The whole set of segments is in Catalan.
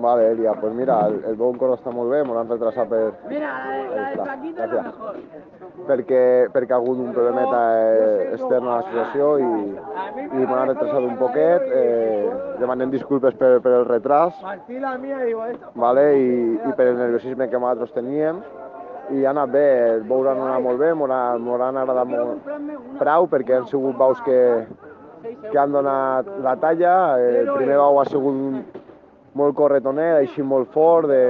Vale, Elia, pues mira, el, el bon cor està molt bé, m'ho han retrasat per... Mira, la de, la de Está, Paquito es la gracias. mejor. perquè, perquè ha hagut un problemeta eh, extern a l'associació i, i m'ha retrasat un poquet. Eh, demanem disculpes per, per el retras vale? I, i per el nerviosisme que nosaltres teníem. I ha anat bé, el bou ha anat molt bé, m'ho ha- m'ho han agradat molt prou perquè han sigut baus que, que han donat la talla. El primer bau ha sigut un, molt corretoner, així molt fort, de,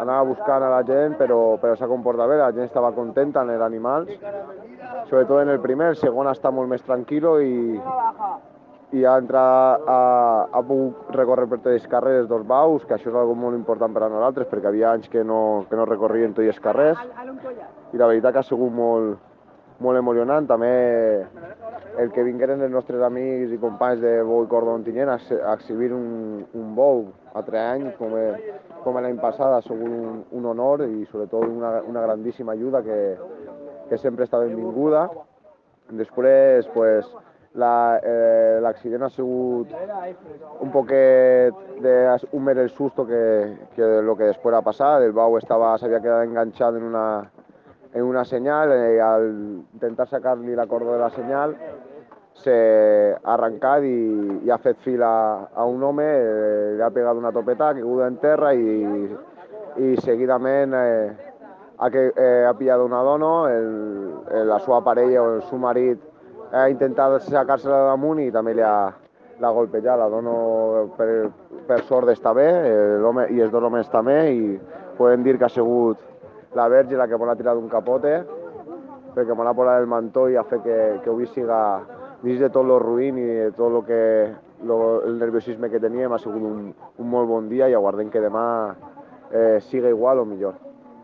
anava buscant a la gent, però, però s'ha comportat bé, la gent estava contenta en els animals, sobretot en el primer, el segon està molt més tranquil·lo i, i ha entrat, ha, ha pogut recórrer per tots els carrers els dos baus, que això és algo molt important per a nosaltres, perquè havia anys que no, que no recorrien tots els carrers, i la veritat que ha sigut molt, molt emocionant. També el que vingueren els nostres amics i companys de Bou i Cordó Ontinyent a, ex- a exhibir un, un bou a tres anys, com, e- com l'any passat, ha sigut un, un honor i sobretot una, una grandíssima ajuda que, que sempre està benvinguda. Després, pues, la- eh, l'accident ha sigut un poquet de un mer el susto que, que lo que después ha pasado. El bau estaba, se había quedado enganchado en una, en una señal y al intentar sacarle la corda de la señal se ha i, i ha fet fil a, a un home, eh, li ha pegat una topeta, ha caigut en terra i, i seguidament eh, ha, que, eh, ha pillat una dona, el, el, la seva parella o el seu marit ha intentat sacar-se-la damunt i també li ha, l'ha golpejat. La dona per, per sort està bé eh, l'home i els dos homes també i podem dir que ha sigut la verge la que m'ha tirat un capote perquè m'ha posat el mantó i ha fet que, que avui siga dins de tot lo ruïn i de tot lo que, lo, el nerviosisme que teníem ha sigut un, un molt bon dia i aguardem que demà eh, siga igual o millor.